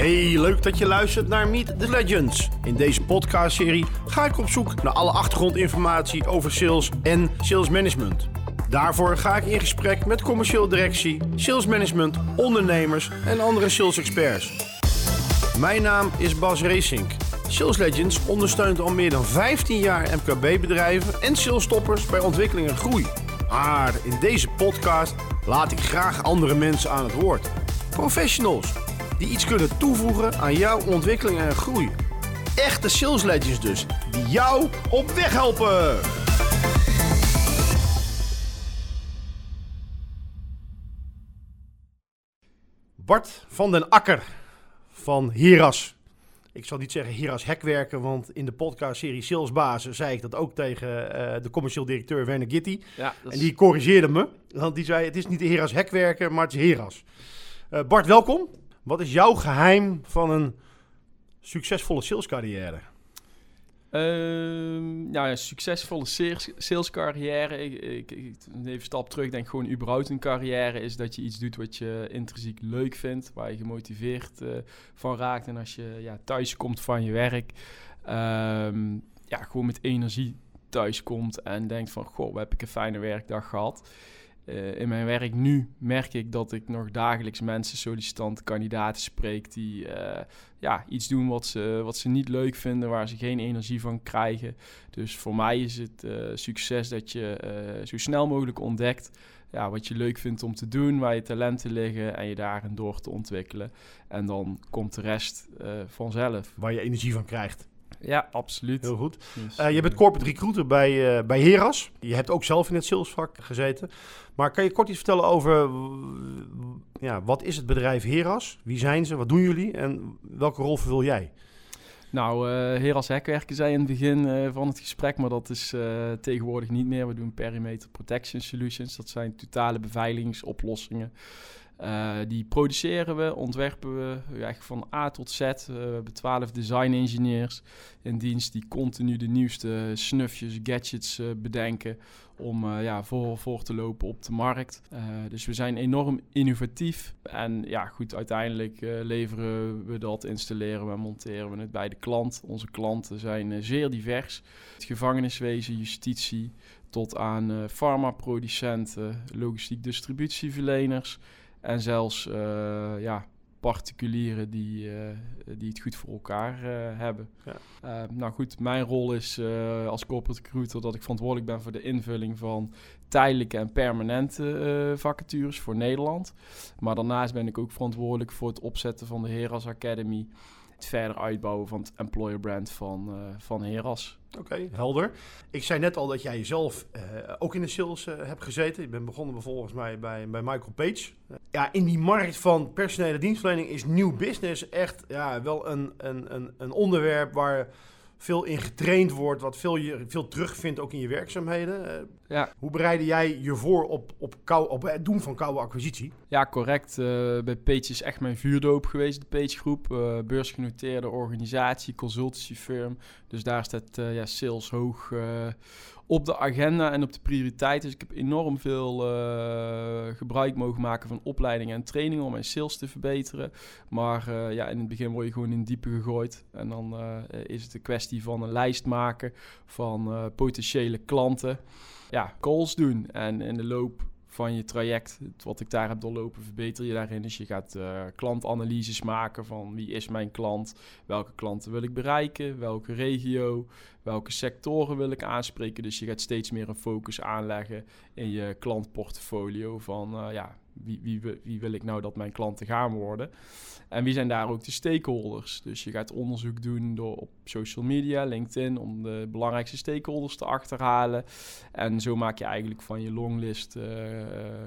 Hey, leuk dat je luistert naar Meet the Legends. In deze podcastserie ga ik op zoek naar alle achtergrondinformatie over sales en sales management. Daarvoor ga ik in gesprek met commercieel directie, sales management, ondernemers en andere sales experts. Mijn naam is Bas Racing. Sales Legends ondersteunt al meer dan 15 jaar MKB-bedrijven en sales-stoppers bij ontwikkeling en groei. Maar in deze podcast laat ik graag andere mensen aan het woord. Professionals die iets kunnen toevoegen aan jouw ontwikkeling en groei. Echte Sales Legends dus, die jou op weg helpen. Bart van den Akker van Hiras. Ik zal niet zeggen Hiras Hekwerken, want in de podcastserie Salesbazen zei ik dat ook tegen eh, de commercieel directeur Werner Gitti. Ja, En die corrigeerde me, want die zei het is niet de Heras Hekwerken, maar het is Heras. Eh, Bart, welkom. Wat is jouw geheim van een succesvolle salescarrière? Ehm, nou ja, succesvolle sales, salescarrière. Ik, ik, even een stap terug, denk gewoon überhaupt een carrière is dat je iets doet wat je intrinsiek leuk vindt, waar je gemotiveerd eh, van raakt. En als je ja, thuis komt van je werk, ehm, ja, gewoon met energie thuis komt en denkt van, goh, heb ik een fijne werkdag gehad. Eh, in mijn werk nu merk ik dat ik nog dagelijks mensen, sollicitanten, kandidaten spreek die eh, ja, iets doen wat ze, wat ze niet leuk vinden, waar ze geen energie van krijgen. Dus voor mij is het eh, succes dat je zo snel mogelijk ontdekt ja, wat je leuk vindt om te doen, waar je talenten liggen en je daarin door te ontwikkelen. En dan komt de rest vanzelf. Waar je energie van krijgt. Ja, absoluut. Heel goed. Eh, je bent corporate recruiter bij, eh, bij Heras. Je hebt ook zelf in het salesvak gezeten. Maar kan je kort iets vertellen over ja, wat is het bedrijf Heras? Wie zijn ze? Wat doen jullie? En welke rol vervul jij? Nou, eh Heras Hekwerken zei in het begin eh, van het gesprek, maar dat is eh, tegenwoordig niet meer. We doen perimeter protection solutions. Dat zijn totale beveiligingsoplossingen. Eh, die produceren we, ontwerpen we eigenlijk van A tot Z. Eh, we hebben 12 design engineers in dienst die continu de nieuwste snufjes, gadgets eh, bedenken om ja, voor, voor te lopen op de markt. Dus we zijn enorm innovatief. En ja, goed, uiteindelijk leveren we dat, installeren we en monteren we het bij de klant. Onze klanten zijn zeer divers. Het gevangeniswezen, justitie, tot aan farmaproducenten, logistiek distributieverleners en zelfs eh, ja, particulieren die, eh, die het goed voor elkaar eh, hebben. Ja. Nou goed, mijn rol is als corporate recruiter dat ik verantwoordelijk ben voor de invulling van tijdelijke en permanente vacatures voor Nederland. Maar daarnaast ben ik ook verantwoordelijk voor het opzetten van de Heras Academy. Het verder uitbouwen van het employer brand van, van Heras. Oké, helder. Ik zei net al dat jij zelf eh, ook in de sales eh, hebt gezeten. Je bent begonnen volgens mij bij, bij Michael Page. ja, in die markt van personele dienstverlening is nieuw business echt ja, wel een, een, een, een onderwerp waar veel in getraind wordt, wat veel je veel terugvindt ook in je werkzaamheden. Eh, Ja, hoe bereidde jij je voor op, op, kou, op het doen van koude acquisitie? Ja, correct. Eh, bij Page is echt mijn vuurdoop geweest, de Page Groep. eh, beursgenoteerde organisatie, consultancy firm. Dus daar staat eh, ja, sales hoog eh, op de agenda en op de prioriteit. Dus ik heb enorm veel eh, gebruik mogen maken van opleidingen en trainingen om mijn sales te verbeteren. Maar ja, in het begin word je gewoon in diepe gegooid. En dan is het een kwestie van een lijst maken van potentiële klanten. Ja, calls doen. En in de loop van je traject, wat ik daar heb doorlopen, verbeter je daarin. Dus je gaat eh, klantanalyses maken van wie is mijn klant, welke klanten wil ik bereiken, welke regio, welke sectoren wil ik aanspreken. Dus je gaat steeds meer een focus aanleggen in je klantportfolio van eh, ja, wie, wie, wi- wie wil ik nou dat mijn klanten gaan worden. En wie zijn daar ook de stakeholders? Dus je gaat onderzoek doen door op social media, LinkedIn, om de belangrijkste stakeholders te achterhalen. En zo maak je eigenlijk van je longlist eh,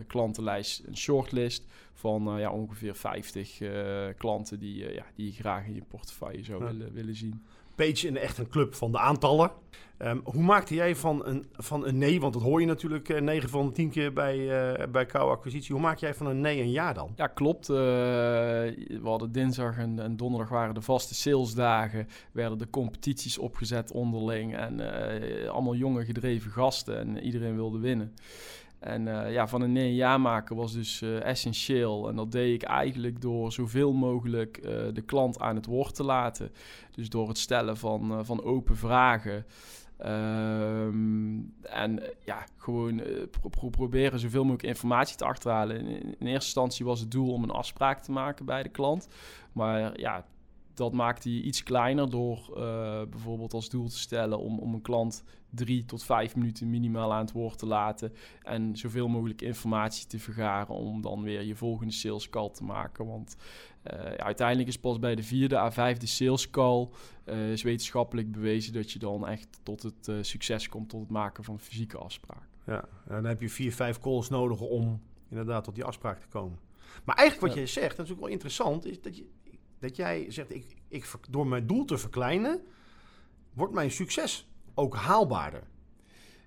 klantenlijst een shortlist van eh, ja, ongeveer 50 eh, klanten die, ja, die je graag in je portefeuille zou Ja. willen, willen zien. Page in echt een club van de aantallen. Ehm, hoe maakte jij van een, van een nee, want dat hoor je natuurlijk eh 9 van de 10 keer bij, eh bij koude acquisitie. Hoe maak jij van een nee een ja dan? Ja, klopt. Eh, we hadden dinsdag en, en donderdag waren de vaste salesdagen. Werden de competities opgezet onderling. En allemaal jonge gedreven gasten. En iedereen wilde winnen. En ja, van een nee ja maken was dus essentieel. En dat deed ik eigenlijk door zoveel mogelijk de klant aan het woord te laten. Dus door het stellen van, van open vragen. Ehm, en ja, gewoon proberen zoveel mogelijk informatie te achterhalen. In, eerste instantie was het doel om een afspraak te maken bij de klant. Maar ja, dat maakt hij iets kleiner door bijvoorbeeld als doel te stellen om, om een klant drie tot vijf minuten minimaal aan het woord te laten en zoveel mogelijk informatie te vergaren om dan weer je volgende sales call te maken. Want uh, ja, uiteindelijk is pas bij de vierde à vijfde sales call uh, is wetenschappelijk bewezen dat je dan echt tot het succes komt, tot het maken van een fysieke afspraak. Ja, en dan heb je vier, vijf calls nodig om inderdaad tot die afspraak te komen. Maar eigenlijk wat je zegt, dat is ook wel interessant, is dat je dat jij zegt, ik, ik, door mijn doel te verkleinen, wordt mijn succes ook haalbaarder.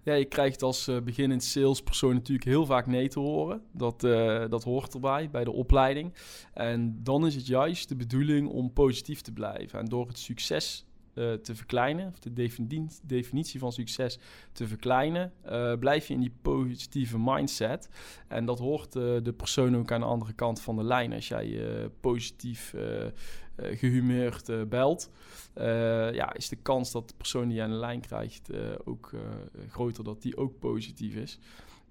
Ja, je krijgt als uh, beginnend salespersoon natuurlijk heel vaak nee te horen. Dat, uh, dat hoort erbij, bij de opleiding. En dan is het juist de bedoeling om positief te blijven. En door het succes uh, te verkleinen, of de definitie, definitie van succes te verkleinen, uh, blijf je in die positieve mindset. En dat hoort uh, de persoon ook aan de andere kant van de lijn. Als jij positief gehumeurd belt, ja, is de kans dat de persoon die je aan de lijn krijgt ook groter dat die ook positief is.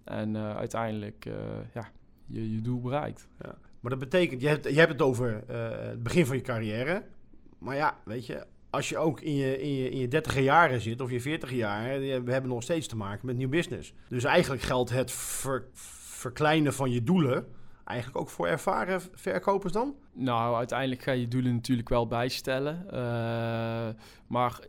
En uiteindelijk ja, je, je doel bereikt. Ja. Maar dat betekent, je hebt, je hebt het over het begin van je carrière. Maar ja, weet je, als je ook in je, in je, in je 30 jaren zit of je 40 jaar, we hebben nog steeds te maken met nieuw business. Dus eigenlijk geldt het verkleinen van je doelen eigenlijk ook voor ervaren verkopers dan? Nou, uiteindelijk ga je doelen natuurlijk wel bijstellen. Uh, maar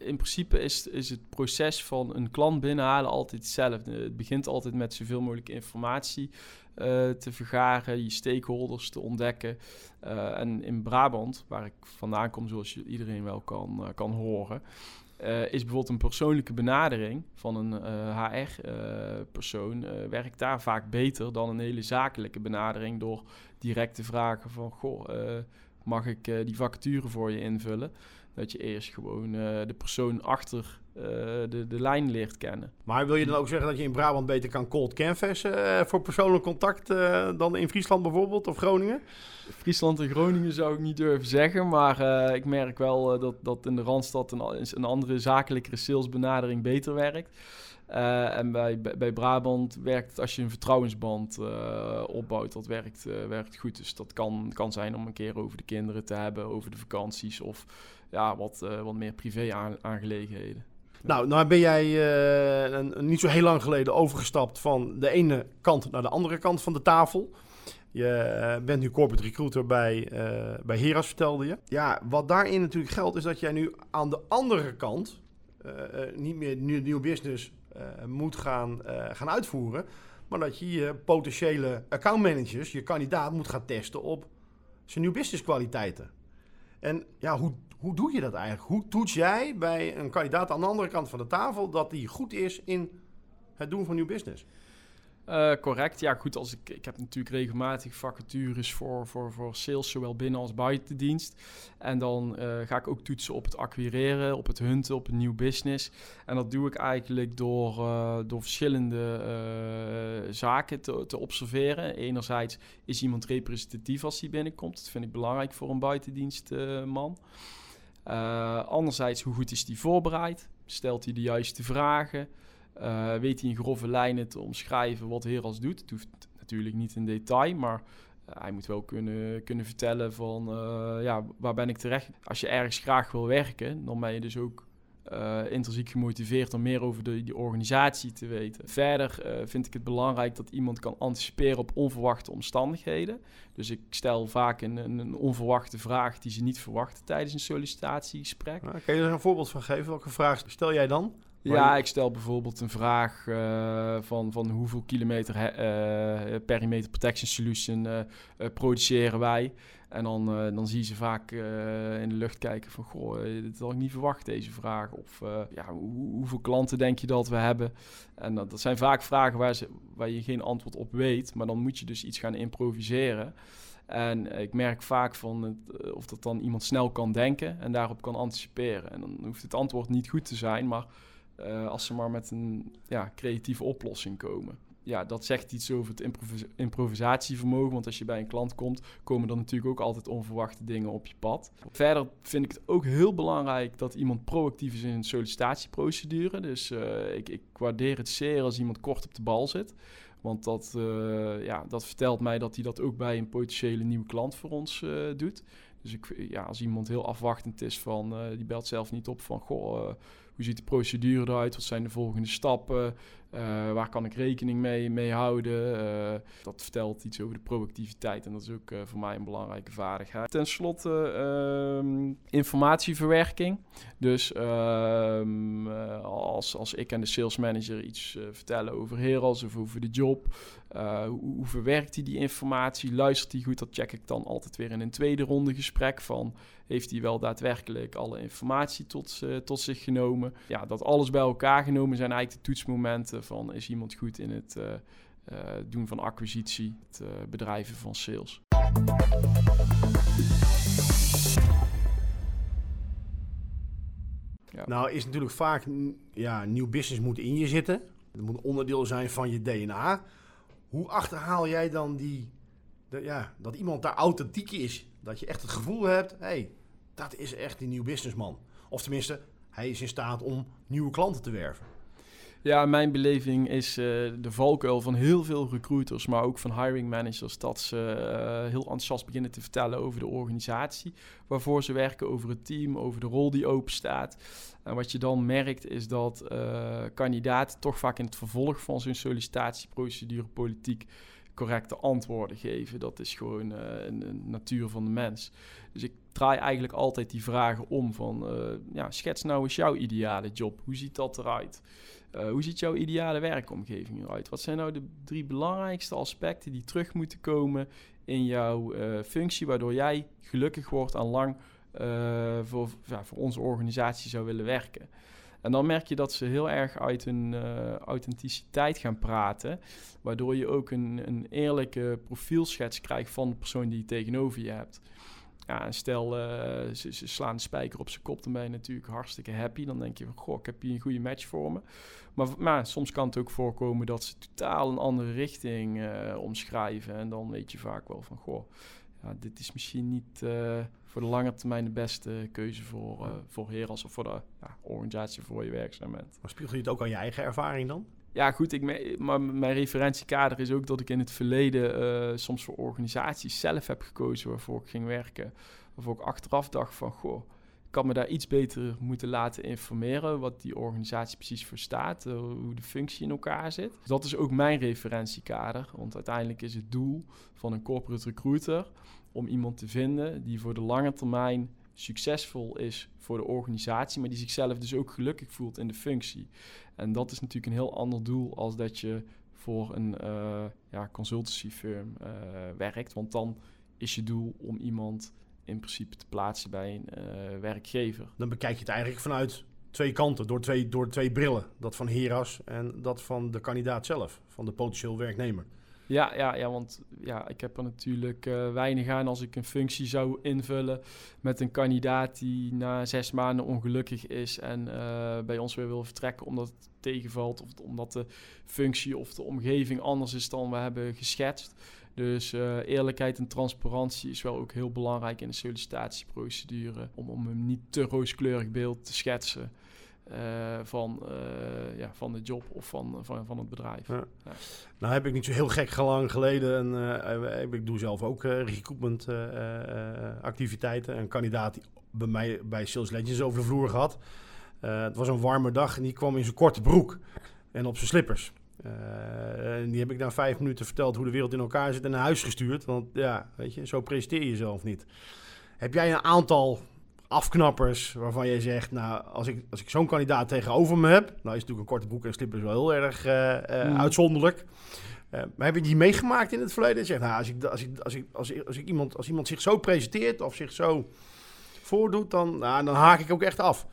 in principe is, is het proces van een klant binnenhalen altijd hetzelfde. Het begint altijd met zoveel mogelijk informatie uh, te vergaren, je stakeholders te ontdekken. Uh, en in Brabant, waar ik vandaan kom, zoals iedereen wel kan, uh, kan horen, is bijvoorbeeld een persoonlijke benadering van een HR-persoon werkt daar vaak beter dan een hele zakelijke benadering door direct te vragen van, goh, mag ik die vacature voor je invullen? Dat je eerst gewoon de persoon achter uh, de, de lijn leert kennen. Maar wil je dan ook zeggen dat je in Brabant beter kan cold canvassen uh, voor persoonlijk contact dan in Friesland bijvoorbeeld of Groningen? Friesland en Groningen zou ik niet durven zeggen, maar ik merk wel dat, dat in de Randstad een, een andere zakelijkere salesbenadering beter werkt. en bij, bij Brabant werkt het als je een vertrouwensband opbouwt, dat werkt, werkt goed. Dus dat kan, kan zijn om een keer over de kinderen te hebben, over de vakanties of ja, wat, wat meer privé-aangelegenheden. Nou, nou ben jij uh, niet zo heel lang geleden overgestapt van de ene kant naar de andere kant van de tafel. Je uh, bent nu corporate recruiter bij, uh, bij Heras, vertelde je. Ja, wat daarin natuurlijk geldt, is dat jij nu aan de andere kant niet meer nieuw, nieuw business moet gaan, gaan uitvoeren. Maar dat je je potentiële accountmanagers, je kandidaat, moet gaan testen op zijn nieuw business kwaliteiten. En ja, hoe, hoe doe je dat eigenlijk? Hoe toets jij bij een kandidaat aan de andere kant van de tafel dat die goed is in het doen van nieuw business? Uh, correct, ja goed. Als ik, ik heb natuurlijk regelmatig vacatures voor, voor, voor sales, zowel binnen als buiten dienst. En dan uh, ga ik ook toetsen op het acquireren, op het hunten, op een nieuw business. En dat doe ik eigenlijk door, uh, door verschillende zaken te, te observeren. Enerzijds is iemand representatief als hij binnenkomt. Dat vind ik belangrijk voor een buitendienstman. Anderzijds, hoe goed is hij voorbereid? Stelt hij de juiste vragen? Uh, weet hij in grove lijnen te omschrijven wat Heras doet. Het hoeft natuurlijk niet in detail, maar uh, hij moet wel kunnen, kunnen vertellen van uh, ja, waar ben ik terecht. Als je ergens graag wil werken, dan ben je dus ook intrinsiek gemotiveerd om meer over de, die organisatie te weten. Verder vind ik het belangrijk dat iemand kan anticiperen op onverwachte omstandigheden. Dus ik stel vaak een, een, een onverwachte vraag die ze niet verwachten tijdens een sollicitatiegesprek. Nou, kan je er een voorbeeld van geven? Welke vraag stel jij dan? Ja, ik stel bijvoorbeeld een vraag uh, van, van hoeveel kilometer uh, perimeter protection solution uh, produceren wij. En dan, dan zie je ze vaak in de lucht kijken van, goh, dit had ik niet verwacht, deze vraag. Of ja, hoe, hoeveel klanten denk je dat we hebben? En dat, dat zijn vaak vragen waar, ze, waar je geen antwoord op weet, maar dan moet je dus iets gaan improviseren. En ik merk vaak van het, of dat dan iemand snel kan denken en daarop kan anticiperen. En dan hoeft het antwoord niet goed te zijn, maar uh, als ze maar met een ja, creatieve oplossing komen. ja, dat zegt iets over het improvisatievermogen. Want als je bij een klant komt, komen er natuurlijk ook altijd onverwachte dingen op je pad. Verder vind ik het ook heel belangrijk dat iemand proactief is in een sollicitatieprocedure. Dus uh, ik, ik waardeer het zeer als iemand kort op de bal zit. Want dat, uh, ja, dat vertelt mij dat hij dat ook bij een potentiële nieuwe klant voor ons doet. Dus ik, ja, als iemand heel afwachtend is van, die belt zelf niet op van, goh, hoe ziet de procedure eruit? Wat zijn de volgende stappen? Uh, waar kan ik rekening mee, mee houden? Uh, dat vertelt iets over de proactiviteit en dat is ook uh, voor mij een belangrijke vaardigheid. Ten slotte ehm, informatieverwerking. Dus ehm, als, als ik en de sales manager iets vertellen over Heras of over de job, hoe, verwerkt hij die informatie? Luistert hij goed? Dat check ik dan altijd weer in een tweede ronde gesprek van heeft hij wel daadwerkelijk alle informatie tot, tot zich genomen? Ja, dat alles bij elkaar genomen zijn eigenlijk de toetsmomenten van is iemand goed in het uh, uh, doen van acquisitie, het uh, bedrijven van sales. Nou is natuurlijk vaak ja, nieuw business moet in je zitten. Het moet onderdeel zijn van je DNA. Hoe achterhaal jij dan die, ja, dat iemand daar authentiek is? Dat je echt het gevoel hebt, hé, hey, dat is echt die nieuw businessman. Of tenminste, hij is in staat om nieuwe klanten te werven. Ja, mijn beleving is uh, de valkuil van heel veel recruiters, maar ook van hiring managers, dat ze uh, heel enthousiast beginnen te vertellen over de organisatie waarvoor ze werken, over het team, over de rol die open staat. En wat je dan merkt is dat uh, kandidaten toch vaak in het vervolg van zo'n sollicitatieprocedure politiek correcte antwoorden geven. Dat is gewoon een, een, natuur van de mens. Dus ik draai eigenlijk altijd die vragen om van, ja, schets nou eens jouw ideale job. Hoe ziet dat eruit? Uh, hoe ziet jouw ideale werkomgeving eruit? Wat zijn nou de drie belangrijkste aspecten die terug moeten komen in jouw functie, waardoor jij gelukkig wordt en lang voor, ja, voor onze organisatie zou willen werken? En dan merk je dat ze heel erg uit hun authenticiteit gaan praten, waardoor je ook een, een eerlijke profielschets krijgt van de persoon die je tegenover je hebt. Ja, stel, uh, ze, slaan de spijker op zijn kop, dan ben je natuurlijk hartstikke happy. Dan denk je van, goh, ik heb hier een goede match voor me. Maar, maar soms kan het ook voorkomen dat ze totaal een andere richting uh, omschrijven. En dan weet je vaak wel van, goh, ja, dit is misschien niet voor de lange termijn de beste keuze voor, uh, voor Heras of voor de ja, organisatie voor je werkzaam bent. Maar spiegel je het ook aan je eigen ervaring dan? Ja, goed, ik maar mijn referentiekader is ook dat ik in het verleden uh, soms voor organisaties zelf heb gekozen waarvoor ik ging werken. Waarvoor ik achteraf dacht van, goh, kan me daar iets beter moeten laten informeren wat die organisatie precies voor staat, uh, hoe de functie in elkaar zit. Dat is ook mijn referentiekader, want uiteindelijk is het doel van een corporate recruiter om iemand te vinden die voor de lange termijn succesvol is voor de organisatie, maar die zichzelf dus ook gelukkig voelt in de functie. En dat is natuurlijk een heel ander doel als dat je voor een uh, ja, consultancy firm uh, werkt. Want dan is je doel om iemand in principe te plaatsen bij een uh, werkgever. Dan bekijk je het eigenlijk vanuit twee kanten, door twee, door twee brillen. Dat van Heras en dat van de kandidaat zelf, van de potentieel werknemer. Ja, ja, ja, want ja, ik heb er natuurlijk uh, weinig aan als ik een functie zou invullen met een kandidaat die na zes maanden ongelukkig is en uh, bij ons weer wil vertrekken omdat het tegenvalt of omdat de functie of de omgeving anders is dan we hebben geschetst. Dus uh, eerlijkheid en transparantie is wel ook heel belangrijk in de sollicitatieprocedure om, om een niet te rooskleurig beeld te schetsen. Uh, van, uh, ja, van de job of van, van, van het bedrijf. Ja. Ja. Nou heb ik niet zo heel gek lang geleden, en, uh, ik doe zelf ook recruitment activiteiten. Een kandidaat die bij mij bij Sales Legends over de vloer gehad. het was een warme dag en die kwam in zijn korte broek en op zijn slippers. En die heb ik na vijf minuten verteld hoe de wereld in elkaar zit en naar huis gestuurd. Want ja, weet je, zo presenteer je jezelf niet. Heb jij een aantal afknappers waarvan jij zegt, nou, als ik, als ik zo'n kandidaat tegenover me heb, nou is natuurlijk een korte broek en slippers wel heel erg uh, uh, mm. uitzonderlijk. Uh, maar heb je die meegemaakt in het verleden? Zeg, nou, als, ik, als, ik, als, ik, als, ik, als, ik iemand, als iemand zich zo presenteert of zich zo voordoet, dan, nou, dan haak ik ook echt af.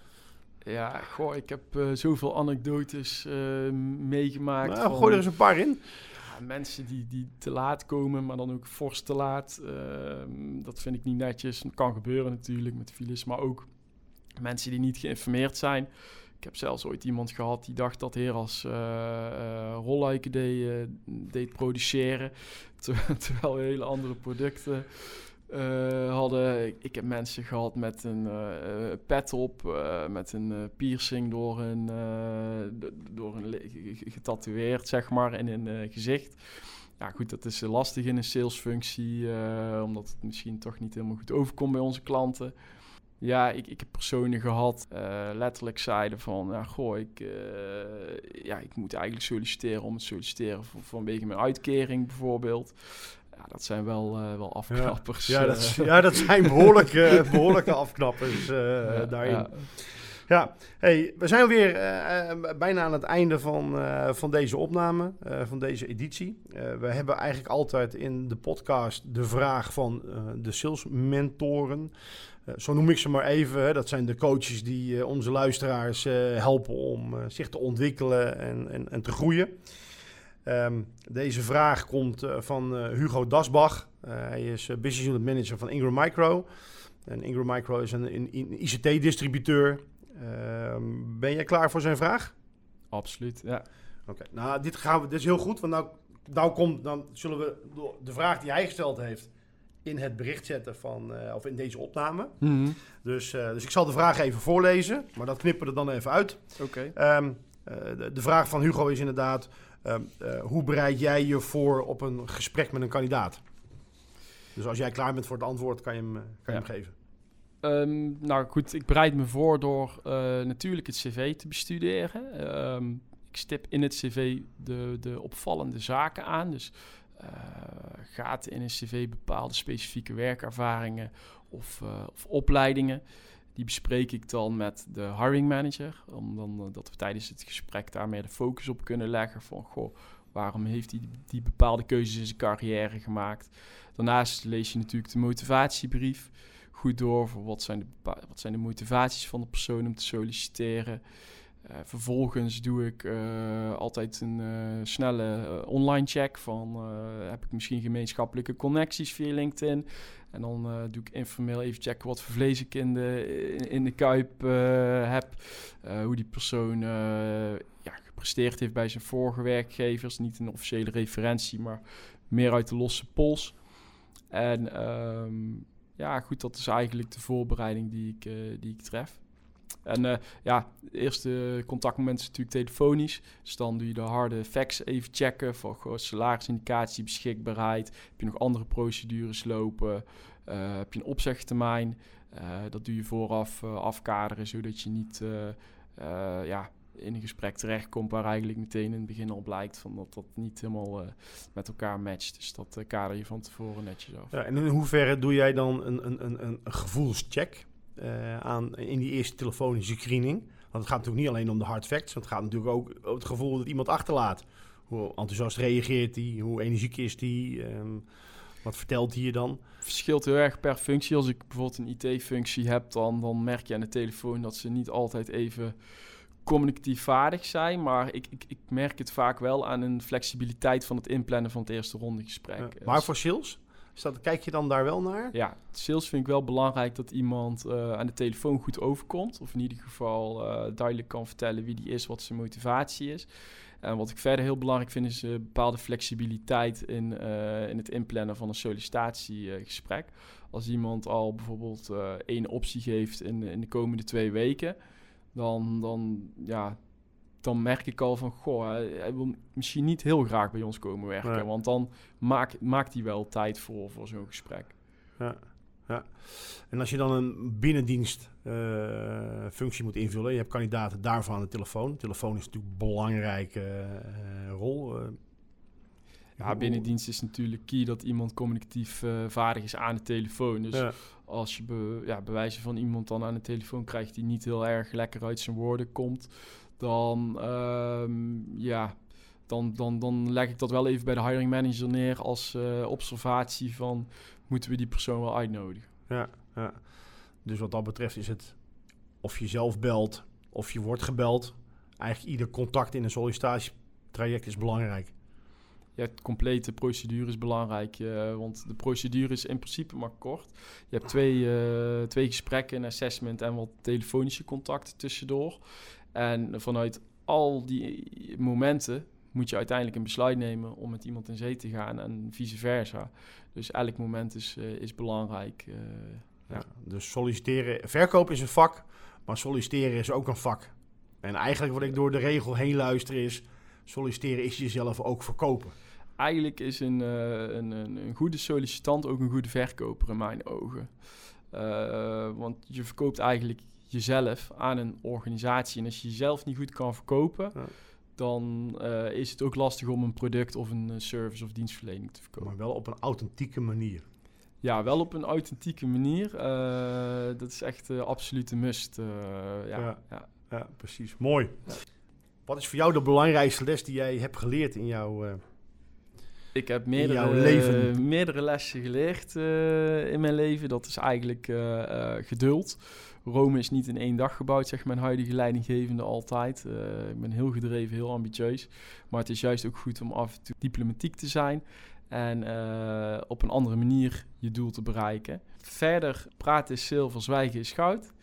Ja, goh, ik heb zoveel anekdotes meegemaakt. Nou, van... Gooi er eens een paar in mensen die, die te laat komen, maar dan ook fors te laat. Uh, dat vind ik niet netjes. Dat kan gebeuren natuurlijk met files, maar ook mensen die niet geïnformeerd zijn. Ik heb zelfs ooit iemand gehad die dacht dat heer als uh, uh, rolluiken deed, uh, deed produceren. terwijl hele andere producten uh, hadden. Ik, heb mensen gehad met een uh, pet op, met een piercing door een, door een getatoeëerd, zeg maar, in een gezicht. Ja, goed, dat is lastig in een salesfunctie, omdat het misschien toch niet helemaal goed overkomt bij onze klanten. Ja, ik, ik heb personen gehad, letterlijk zeiden van, ja, goh, ik, ja, ik moet eigenlijk solliciteren om het solliciteren vanwege mijn uitkering bijvoorbeeld. Ja, dat zijn wel, uh, wel afknappers. Ja, ja, dat, ja, dat zijn behoorlijke, behoorlijke afknappers daarin. Ja. ja, hey, we zijn weer uh, bijna aan het einde van, van deze opname, van deze editie. we hebben eigenlijk altijd in de podcast de vraag van de salesmentoren. zo noem ik ze maar even. Hè. Dat zijn de coaches die onze luisteraars helpen om zich te ontwikkelen en, en, en te groeien. Um, deze vraag komt uh, van uh, Hugo Dasbach. Uh, hij is business unit manager van Ingram Micro. En Ingram Micro is een, een, een ICT-distributeur. Um, ben jij klaar voor zijn vraag? Absoluut, ja. Oké, nou dit, gaan we, dit is heel goed, want nou, nou komt, dan zullen we de vraag die hij gesteld heeft in het bericht zetten van, of in deze opname. Mm -hmm. dus, dus ik zal de vraag even voorlezen, maar dat knippen we er dan even uit. Oké. Okay. Um, de, de vraag van Hugo is inderdaad... Uh, uh, hoe bereid jij je voor op een gesprek met een kandidaat? Dus als jij klaar bent voor het antwoord, kan je hem, kan je ja. hem geven. Um, nou goed, ik bereid me voor door uh, natuurlijk het cv te bestuderen. Um, ik stip in het cv de, de opvallende zaken aan. Dus gaat in een cv bepaalde specifieke werkervaringen of, of opleidingen. Die bespreek ik dan met de hiring manager. Om dan uh, dat we tijdens het gesprek daar meer de focus op kunnen leggen. Van goh, waarom heeft hij die, die, bepaalde keuzes in zijn carrière gemaakt? Daarnaast lees je natuurlijk de motivatiebrief goed door. Voor wat, zijn de, wat zijn de motivaties van de persoon om te solliciteren? Uh, vervolgens doe ik uh, altijd een snelle online check van heb ik misschien gemeenschappelijke connecties via LinkedIn. En dan doe ik informeel even checken wat voor vlees ik in de, in, de kuip heb. hoe die persoon ja, gepresteerd heeft bij zijn vorige werkgevers. Niet een officiële referentie, maar meer uit de losse pols. En um, ja, goed, dat is eigenlijk de voorbereiding die ik, die ik tref. En uh, ja, het eerste contactmoment is natuurlijk telefonisch. Dus dan doe je de harde facts even checken voor salarisindicatie, beschikbaarheid. Heb je nog andere procedures lopen? Uh, heb je een opzegtermijn? Uh, dat doe je vooraf afkaderen, zodat je niet ja, in een gesprek terechtkomt waar eigenlijk meteen in het begin al blijkt van dat dat niet helemaal met elkaar matcht. Dus dat kader je van tevoren netjes af. Ja, en in hoeverre doe jij dan een, een, een, een gevoelscheck? Uh, aan in die eerste telefonische screening. Want het gaat natuurlijk niet alleen om de hard facts. Het gaat natuurlijk ook om het gevoel dat iemand achterlaat. Hoe enthousiast reageert hij? Hoe energiek is hij? Um, wat vertelt hij je dan? verschilt heel erg per functie. Als ik bijvoorbeeld een IT-functie heb, dan, dan merk je aan de telefoon dat ze niet altijd even communicatief vaardig zijn. Maar ik, ik, ik merk het vaak wel aan een flexibiliteit van het inplannen van het eerste rondegesprek. Ja, maar voor sales? Dat, kijk je dan daar wel naar? Ja, sales vind ik wel belangrijk dat iemand uh, aan de telefoon goed overkomt. Of in ieder geval uh, duidelijk kan vertellen wie die is, wat zijn motivatie is. En wat ik verder heel belangrijk vind is uh, bepaalde flexibiliteit in, in het inplannen van een sollicitatiegesprek. Als iemand al bijvoorbeeld één optie geeft in, in de komende twee weken, dan, dan ja, dan merk ik al van, goh, hij wil misschien niet heel graag bij ons komen werken. Nee. Want dan maakt, maakt hij wel tijd voor, voor zo'n gesprek. Ja, ja. En als je dan een binnendienst uh, functie moet invullen, je hebt kandidaten daarvoor aan de telefoon. De telefoon is natuurlijk een belangrijke uh, rol. Uh, ja, binnendienst is natuurlijk key dat iemand communicatief vaardig is aan de telefoon. Dus ja. als je be, ja, bewijzen van iemand dan aan de telefoon krijgt die niet heel erg lekker uit zijn woorden komt, dan, um, ja, dan, dan, dan leg ik dat wel even bij de hiring manager neer als uh, observatie van moeten we die persoon wel uitnodigen. Ja, ja, dus wat dat betreft is het of je zelf belt of je wordt gebeld. Eigenlijk ieder contact in een sollicitatietraject is belangrijk. Ja, het complete procedure is belangrijk, uh, want de procedure is in principe maar kort. Je hebt twee, uh, twee gesprekken, een assessment en wat telefonische contacten tussendoor. En vanuit al die momenten moet je uiteindelijk een besluit nemen om met iemand in zee te gaan en vice versa. Dus elk moment is, uh, is belangrijk. Uh, ja. Dus solliciteren, verkopen is een vak, maar solliciteren is ook een vak. En eigenlijk wat ik door de regel heen luister is, solliciteren is jezelf ook verkopen. Eigenlijk is een, uh, een, een, een, goede sollicitant ook een goede verkoper in mijn ogen. want je verkoopt eigenlijk jezelf aan een organisatie. En als je jezelf niet goed kan verkopen, ja. dan uh, is het ook lastig om een product of een service of dienstverlening te verkopen. Maar wel op een authentieke manier. Ja, wel op een authentieke manier. Uh, dat is echt uh, absoluut een must. ja, ja. Ja. ja, precies. Mooi. Wat is voor jou de belangrijkste les die jij hebt geleerd in jouw ik heb meerdere, meerdere lessen geleerd uh, in mijn leven. Dat is eigenlijk uh, geduld. Rome is niet in één dag gebouwd, zegt mijn huidige leidinggevende altijd. ik ben heel gedreven, heel ambitieus. Maar het is juist ook goed om af en toe diplomatiek te zijn. En op een andere manier je doel te bereiken. Verder, praten is zilver, zwijgen is goud.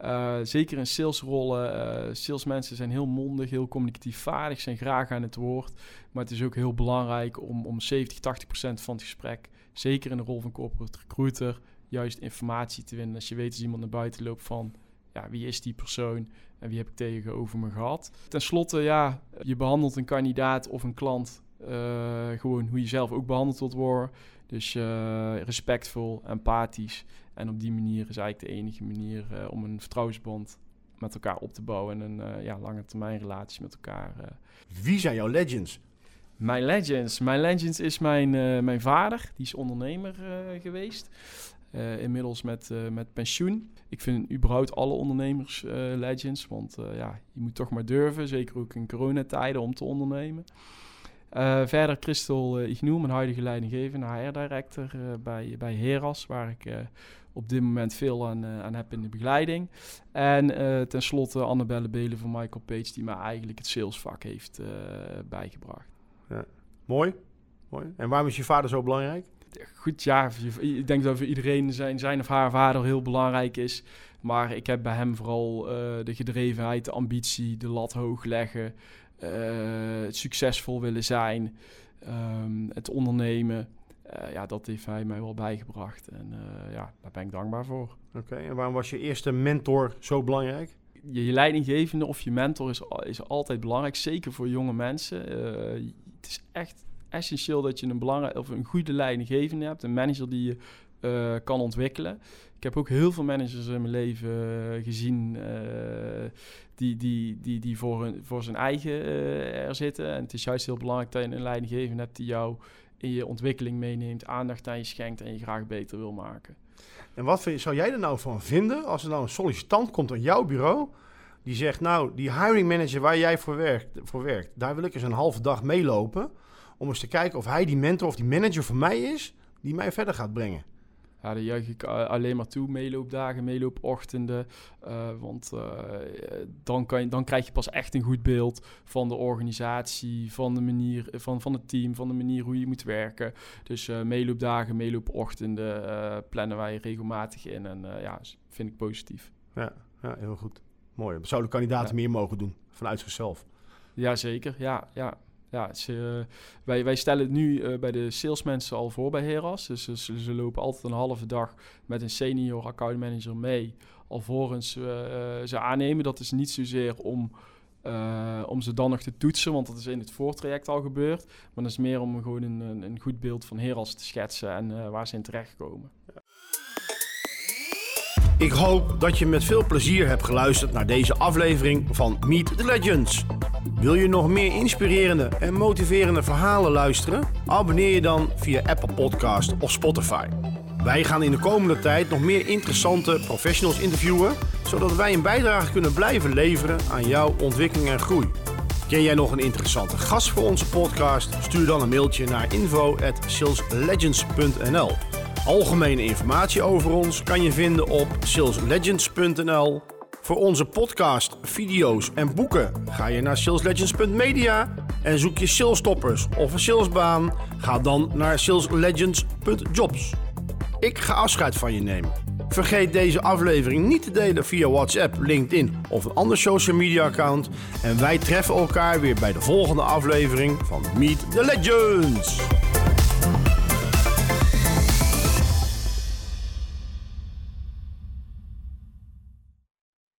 Uh, zeker in salesrollen. Salesmensen zijn heel mondig, heel communicatief vaardig, zijn graag aan het woord. Maar het is ook heel belangrijk om, om 70, 80 procent van het gesprek, zeker in de rol van corporate recruiter, juist informatie te winnen. Als je weet als iemand naar buiten loopt van, ja, wie is die persoon en wie heb ik tegenover me gehad. Ten slotte, ja, je behandelt een kandidaat of een klant uh, gewoon hoe je zelf ook behandeld wilt worden. Dus respectvol, empathisch. En op die manier is eigenlijk de enige manier uh, om een vertrouwensband met elkaar op te bouwen en een ja, lange termijn relatie met elkaar. Wie zijn jouw legends? Mijn legends. Mijn legends is mijn, mijn vader. Die is ondernemer geweest. Inmiddels met, met pensioen. Ik vind überhaupt alle ondernemers legends. Want ja, je moet toch maar durven. Zeker ook in coronatijden om te ondernemen. verder Christel uh, Ignoe, mijn huidige leidinggevende HR-director bij, bij Heras, waar ik op dit moment veel aan, aan heb in de begeleiding. En tenslotte Annabelle Belen van Michael Page, die mij eigenlijk het salesvak heeft bijgebracht. Ja. Mooi. Mooi. En waarom is je vader zo belangrijk? Goed, ja, ik denk dat voor iedereen zijn, zijn of haar vader heel belangrijk is. Maar ik heb bij hem vooral de gedrevenheid, de ambitie, de lat hoog leggen, het succesvol willen zijn, um, het ondernemen. Uh, ja, dat heeft hij mij wel bijgebracht. En ja, daar ben ik dankbaar voor. Oké, en waarom was je eerste mentor zo belangrijk? Je, je leidinggevende of je mentor is, is altijd belangrijk, zeker voor jonge mensen. Het is echt essentieel dat je een, belangrijk, of een goede leidinggevende hebt, een manager die je kan ontwikkelen. Ik heb ook heel veel managers in mijn leven gezien die, die, die, die voor, hun, voor zijn eigen er zitten. En het is juist heel belangrijk dat je een leidinggevende hebt die jou in je ontwikkeling meeneemt, aandacht aan je schenkt en je graag beter wil maken. En wat zou jij er nou van vinden als er nou een sollicitant komt aan jouw bureau die zegt, nou, die hiring manager waar jij voor werkt, voor werkt daar wil ik eens een halve dag meelopen om eens te kijken of hij die mentor of die manager voor mij is die mij verder gaat brengen. Ja, daar juich ik alleen maar toe. Meeloopdagen, meeloopochtenden. Uh, want uh, dan, kan je, dan krijg je pas echt een goed beeld van de organisatie, van de manier, van, van het team, van de manier hoe je moet werken. Dus uh, meeloopdagen, meeloopochtenden plannen wij regelmatig in. En ja, vind ik positief. Ja, ja, heel goed. Mooi. Zouden kandidaten meer mogen doen vanuit zichzelf? Jazeker, ja, ja. Ja, ze, wij, wij stellen het nu uh, bij de salesmensen al voor bij Heras. Dus ze, ze, lopen altijd een halve dag met een senior account manager mee. Alvorens uh, ze aannemen. Dat is niet zozeer om, om ze dan nog te toetsen, want dat is in het voortraject al gebeurd. Maar dat is meer om gewoon een, een, een goed beeld van Heras te schetsen en waar ze in terechtkomen. Ik hoop dat je met veel plezier hebt geluisterd naar deze aflevering van Meet the Legends. Wil je nog meer inspirerende en motiverende verhalen luisteren? Abonneer je dan via Apple Podcast of Spotify. Wij gaan in de komende tijd nog meer interessante professionals interviewen, zodat wij een bijdrage kunnen blijven leveren aan jouw ontwikkeling en groei. Ken jij nog een interessante gast voor onze podcast? Stuur dan een mailtje naar info@saleslegends.nl. Algemene informatie over ons kan je vinden op saleslegends.nl. Voor onze podcast, video's en boeken ga je naar saleslegends.media en zoek je salesstoppers of een salesbaan, ga dan naar saleslegends.jobs. Ik ga afscheid van je nemen. Vergeet deze aflevering niet te delen via WhatsApp, LinkedIn of een ander social media account. En wij treffen elkaar weer bij de volgende aflevering van Meet the Legends.